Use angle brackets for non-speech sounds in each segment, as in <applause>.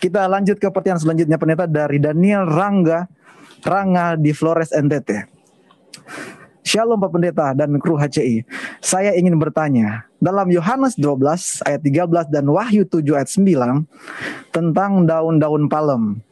Kita lanjut ke pertanyaan selanjutnya pendeta dari Daniel Rangga Rangga di Flores NTT. Shalom Pak Pendeta dan kru HCI. Saya ingin bertanya, dalam Yohanes 12 ayat 13 dan Wahyu 7 ayat 9 tentang daun-daun palem.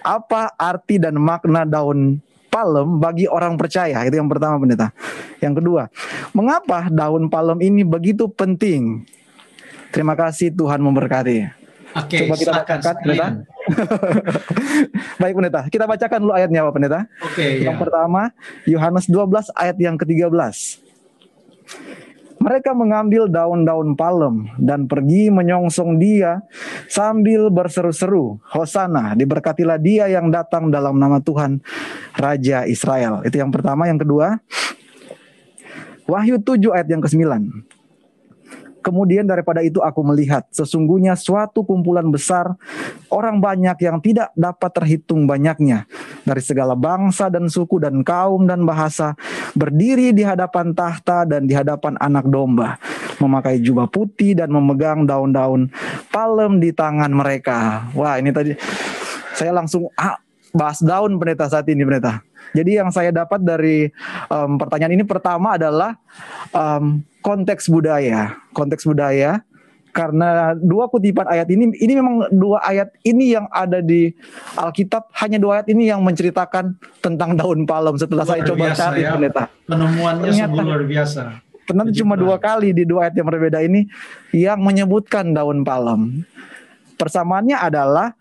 Apa arti dan makna daun palem bagi orang percaya? Itu yang pertama Pendeta. Yang kedua, mengapa daun palem ini begitu penting? Terima kasih Tuhan memberkati. Oke, Coba kita silakan bacakan, pendeta. <laughs> Baik pendeta, kita bacakan dulu ayatnya Pak pendeta. Oke, Yang ya. pertama, Yohanes 12 ayat yang ke-13. Mereka mengambil daun-daun palem dan pergi menyongsong dia sambil berseru-seru, Hosana, diberkatilah dia yang datang dalam nama Tuhan, Raja Israel. Itu yang pertama. Yang kedua, Wahyu 7 ayat yang ke-9. Kemudian daripada itu aku melihat sesungguhnya suatu kumpulan besar orang banyak yang tidak dapat terhitung banyaknya dari segala bangsa dan suku dan kaum dan bahasa berdiri di hadapan tahta dan di hadapan anak domba memakai jubah putih dan memegang daun-daun palem di tangan mereka. Wah, ini tadi saya langsung ah, bahas daun pendeta saat ini pendeta. Jadi yang saya dapat dari em, pertanyaan ini pertama adalah em, konteks budaya, konteks budaya karena dua kutipan ayat ini ini memang dua ayat ini yang ada di Alkitab hanya dua ayat ini yang menceritakan tentang daun palem setelah Luar saya coba biasa cari ya. pendeta. Penemuannya Ternyata- sungguh luar biasa. Ternyata cuma dua kali di dua ayat yang berbeda ini yang menyebutkan daun palem. Persamaannya adalah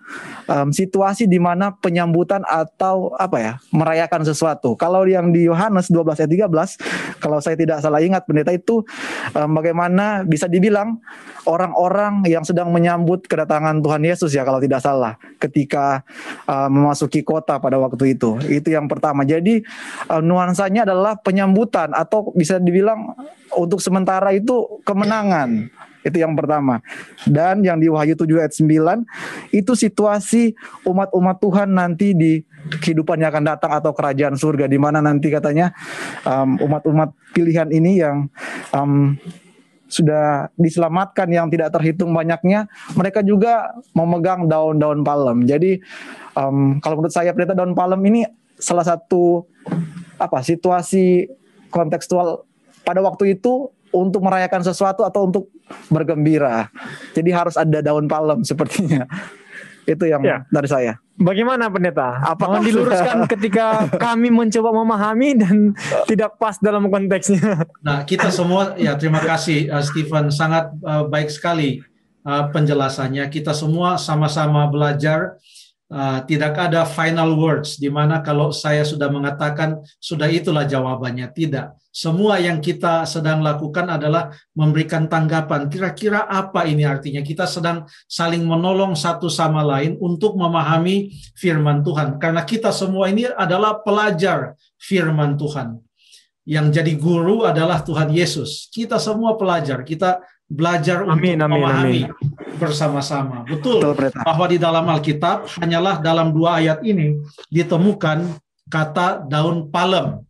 em, situasi di mana penyambutan atau apa ya merayakan sesuatu. Kalau yang di Yohanes 12 ayat 13, kalau saya tidak salah ingat pendeta itu em, bagaimana bisa dibilang orang-orang yang sedang menyambut kedatangan Tuhan Yesus ya kalau tidak salah ketika em, memasuki kota pada waktu itu. Itu yang pertama. Jadi em, nuansanya adalah penyambutan atau bisa dibilang untuk sementara itu kemenangan. Itu yang pertama. Dan yang di Wahyu 7 ayat 9 itu situasi umat-umat Tuhan nanti di kehidupan yang akan datang atau kerajaan surga di mana nanti katanya um, umat-umat pilihan ini yang um, sudah diselamatkan yang tidak terhitung banyaknya, mereka juga memegang daun-daun palem. Jadi um, kalau menurut saya pendeta daun palem ini salah satu apa situasi kontekstual pada waktu itu untuk merayakan sesuatu atau untuk bergembira. Jadi harus ada daun palem sepertinya. <laughs> Itu yang Ya. dari saya. Bagaimana pendeta? Apakah Mohon diluruskan ketika kami mencoba memahami dan <laughs> tidak pas dalam konteksnya. Nah, kita semua ya terima kasih uh, Stephen sangat uh, baik sekali uh, penjelasannya. Kita semua sama-sama belajar uh, tidak ada final words di mana kalau saya sudah mengatakan sudah itulah jawabannya. Tidak. Semua yang kita sedang lakukan adalah memberikan tanggapan. Kira-kira apa ini artinya? Kita sedang saling menolong satu sama lain untuk memahami firman Tuhan. Karena kita semua ini adalah pelajar firman Tuhan yang jadi guru adalah Tuhan Yesus. Kita semua pelajar, kita belajar Amin, untuk amin, memahami bersama-sama. Betul, Betul, bahwa di dalam Alkitab hanyalah dalam dua ayat ini ditemukan kata daun palem.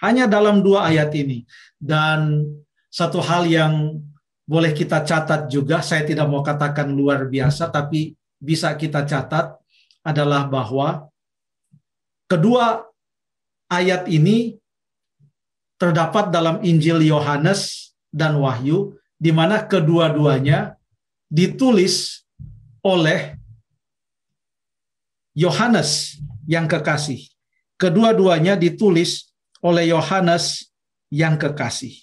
Hanya dalam dua ayat ini. Dan satu hal yang boleh kita catat juga, saya tidak mau katakan luar biasa, tapi bisa kita catat adalah bahwa kedua ayat ini terdapat dalam Injil Yohanes dan Wahyu, di mana kedua-duanya ditulis oleh Yohanes yang kekasih. Kedua-duanya ditulis oleh Yohanes yang kekasih.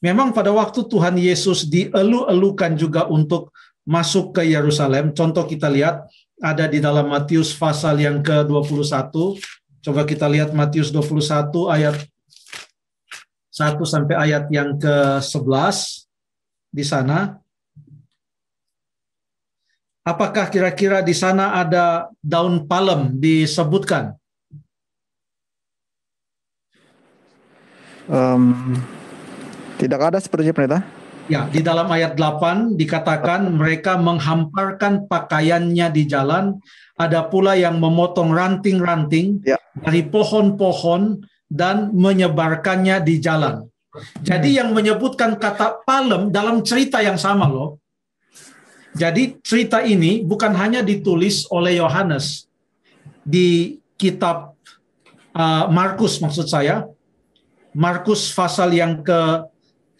Memang pada waktu Tuhan Yesus dielu-elukan juga untuk masuk ke Yerusalem. Contoh kita lihat ada di dalam Matius pasal yang ke-21. Coba kita lihat Matius 21 ayat 1 sampai ayat yang ke-11 di sana. Apakah kira-kira di sana ada daun palem disebutkan? Em, tidak ada sepertinya pendeta. Ya, di dalam ayat 8 dikatakan mereka menghamparkan pakaiannya di jalan, ada pula yang memotong ranting-ranting Ya. dari pohon-pohon dan menyebarkannya di jalan. Jadi yang menyebutkan kata palem dalam cerita yang sama loh. Jadi cerita ini bukan hanya ditulis oleh Yohanes di kitab uh, Markus maksud saya. Markus pasal yang ke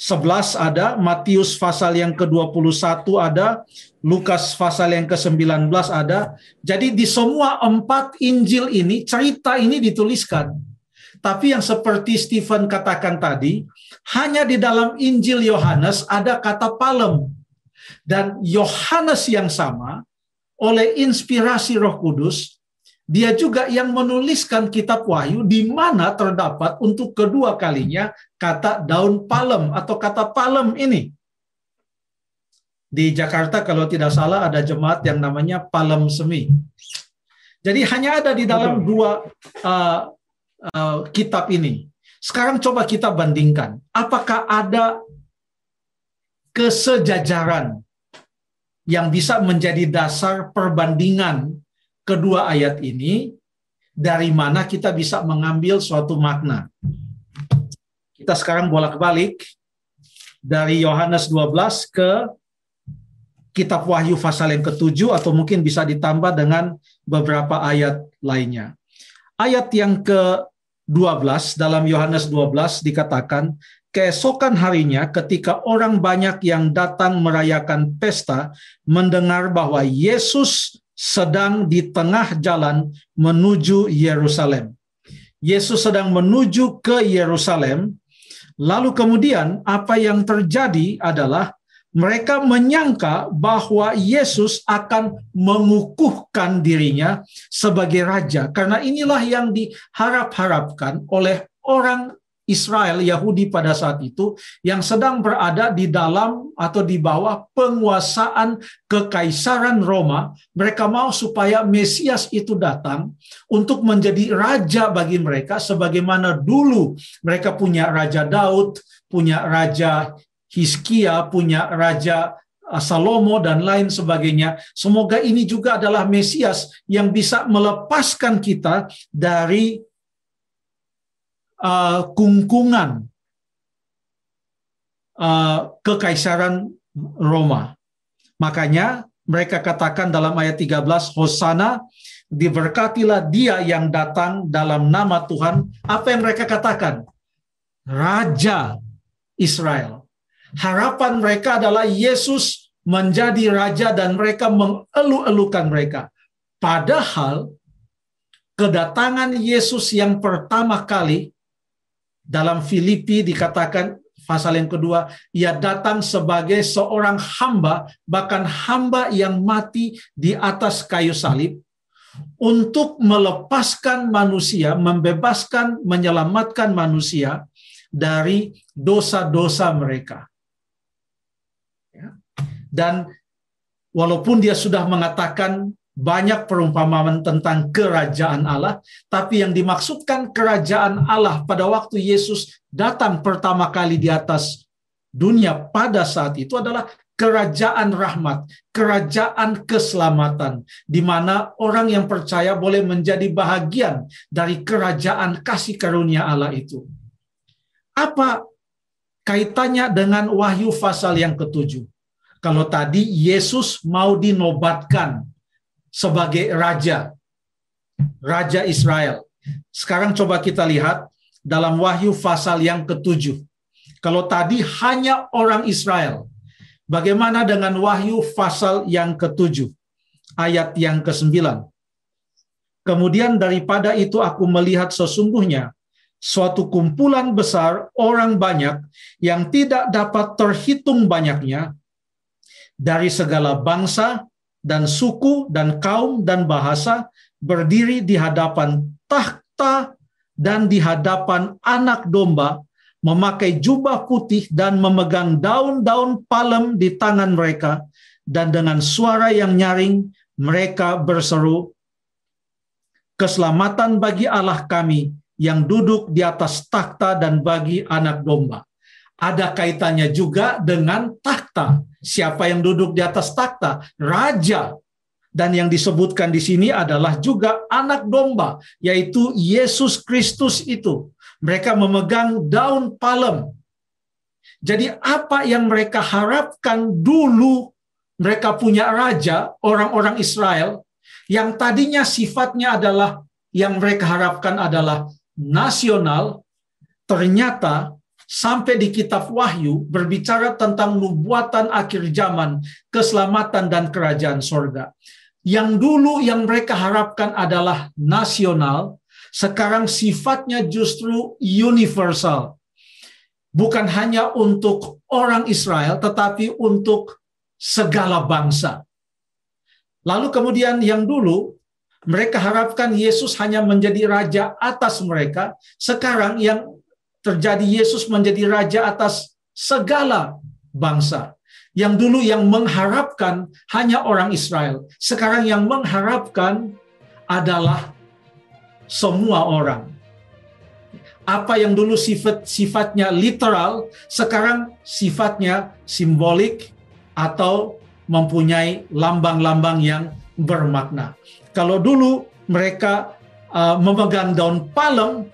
11 ada, Matius pasal yang ke-21 ada, Lukas pasal yang ke-19 ada. Jadi di semua empat Injil ini cerita ini dituliskan. Tapi yang seperti Stephen katakan tadi, hanya di dalam Injil Yohanes ada kata palem. Dan Yohanes yang sama, oleh inspirasi roh kudus, dia juga yang menuliskan kitab Wahyu di mana terdapat untuk kedua kalinya kata daun palem atau kata palem ini. Di Jakarta kalau tidak salah ada jemaat yang namanya Palem Semi. Jadi hanya ada di dalam dua uh, uh, kitab ini. Sekarang coba kita bandingkan. Apakah ada kesejajaran yang bisa menjadi dasar perbandingan kedua ayat ini dari mana kita bisa mengambil suatu makna. Kita sekarang bolak-balik dari Yohanes 12 ke kitab Wahyu pasal yang ketujuh atau mungkin bisa ditambah dengan beberapa ayat lainnya. Ayat yang ke-12 dalam Yohanes 12 dikatakan, keesokan harinya ketika orang banyak yang datang merayakan pesta mendengar bahwa Yesus sedang di tengah jalan menuju Yerusalem. Yesus sedang menuju ke Yerusalem, lalu kemudian apa yang terjadi adalah mereka menyangka bahwa Yesus akan mengukuhkan dirinya sebagai raja karena inilah yang diharap-harapkan oleh orang Israel Yahudi pada saat itu yang sedang berada di dalam atau di bawah penguasaan kekaisaran Roma mereka mau supaya Mesias itu datang untuk menjadi raja bagi mereka sebagaimana dulu mereka punya raja Daud punya raja Hiskia punya raja uh, Salomo dan lain sebagainya. Semoga ini juga adalah Mesias yang bisa melepaskan kita dari uh, kungkungan uh, kekaisaran Roma. Makanya mereka katakan dalam ayat 13, Hosana, diberkatilah dia yang datang dalam nama Tuhan. Apa yang mereka katakan? Raja Israel. Harapan mereka adalah Yesus menjadi raja dan mereka mengeluh-elukan mereka. Padahal kedatangan Yesus yang pertama kali dalam Filipi dikatakan pasal yang kedua, ia datang sebagai seorang hamba, bahkan hamba yang mati di atas kayu salib, untuk melepaskan manusia, membebaskan, menyelamatkan manusia dari dosa-dosa mereka. Dan walaupun dia sudah mengatakan banyak perumpamaan tentang kerajaan Allah, tapi yang dimaksudkan kerajaan Allah pada waktu Yesus datang pertama kali di atas dunia pada saat itu adalah kerajaan rahmat, kerajaan keselamatan, di mana orang yang percaya boleh menjadi bahagian dari kerajaan kasih karunia Allah itu. Apa kaitannya dengan Wahyu pasal yang ketujuh? Kalau tadi Yesus mau dinobatkan sebagai raja, raja Israel. Sekarang coba kita lihat dalam Wahyu pasal yang ketujuh. Kalau tadi hanya orang Israel, bagaimana dengan Wahyu pasal yang ketujuh, ayat yang kesembilan? Kemudian daripada itu aku melihat sesungguhnya suatu kumpulan besar orang banyak yang tidak dapat terhitung banyaknya dari segala bangsa dan suku dan kaum dan bahasa berdiri di hadapan tahta dan di hadapan anak domba memakai jubah putih dan memegang daun-daun palem di tangan mereka dan dengan suara yang nyaring mereka berseru keselamatan bagi Allah kami yang duduk di atas takhta dan bagi anak domba ada kaitannya juga dengan takhta. Siapa yang duduk di atas takhta? Raja. Dan yang disebutkan di sini adalah juga anak domba, yaitu Yesus Kristus itu. Mereka memegang daun palem. Jadi apa yang mereka harapkan dulu mereka punya raja, orang-orang Israel, yang tadinya sifatnya adalah yang mereka harapkan adalah nasional, ternyata sampai di kitab Wahyu berbicara tentang nubuatan akhir zaman, keselamatan dan kerajaan sorga. Yang dulu yang mereka harapkan adalah nasional, sekarang sifatnya justru universal. Bukan hanya untuk orang Israel, tetapi untuk segala bangsa. Lalu kemudian yang dulu mereka harapkan Yesus hanya menjadi raja atas mereka. Sekarang yang terjadi Yesus menjadi raja atas segala bangsa. Yang dulu yang mengharapkan hanya orang Israel, sekarang yang mengharapkan adalah semua orang. Apa yang dulu sifat sifatnya literal, sekarang sifatnya simbolik atau mempunyai lambang-lambang yang bermakna. Kalau dulu mereka uh, memegang daun palem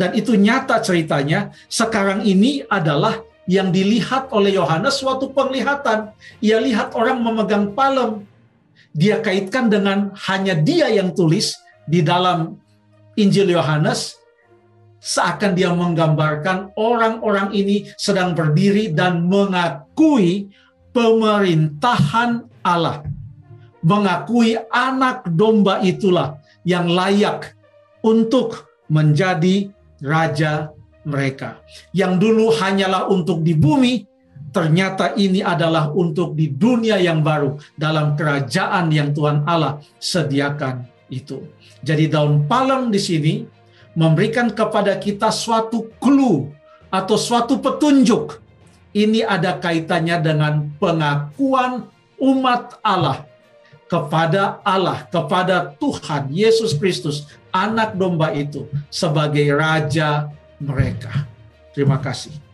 dan itu nyata ceritanya, sekarang ini adalah yang dilihat oleh Yohanes suatu penglihatan. Ia lihat orang memegang palem. Dia kaitkan dengan hanya dia yang tulis di dalam Injil Yohanes seakan dia menggambarkan orang-orang ini sedang berdiri dan mengakui pemerintahan Allah. Mengakui anak domba itulah yang layak untuk menjadi raja mereka. Yang dulu hanyalah untuk di bumi, ternyata ini adalah untuk di dunia yang baru dalam kerajaan yang Tuhan Allah sediakan itu. Jadi daun palem di sini memberikan kepada kita suatu clue atau suatu petunjuk. Ini ada kaitannya dengan pengakuan umat Allah kepada Allah, kepada Tuhan Yesus Kristus, anak domba itu sebagai raja mereka. Terima kasih.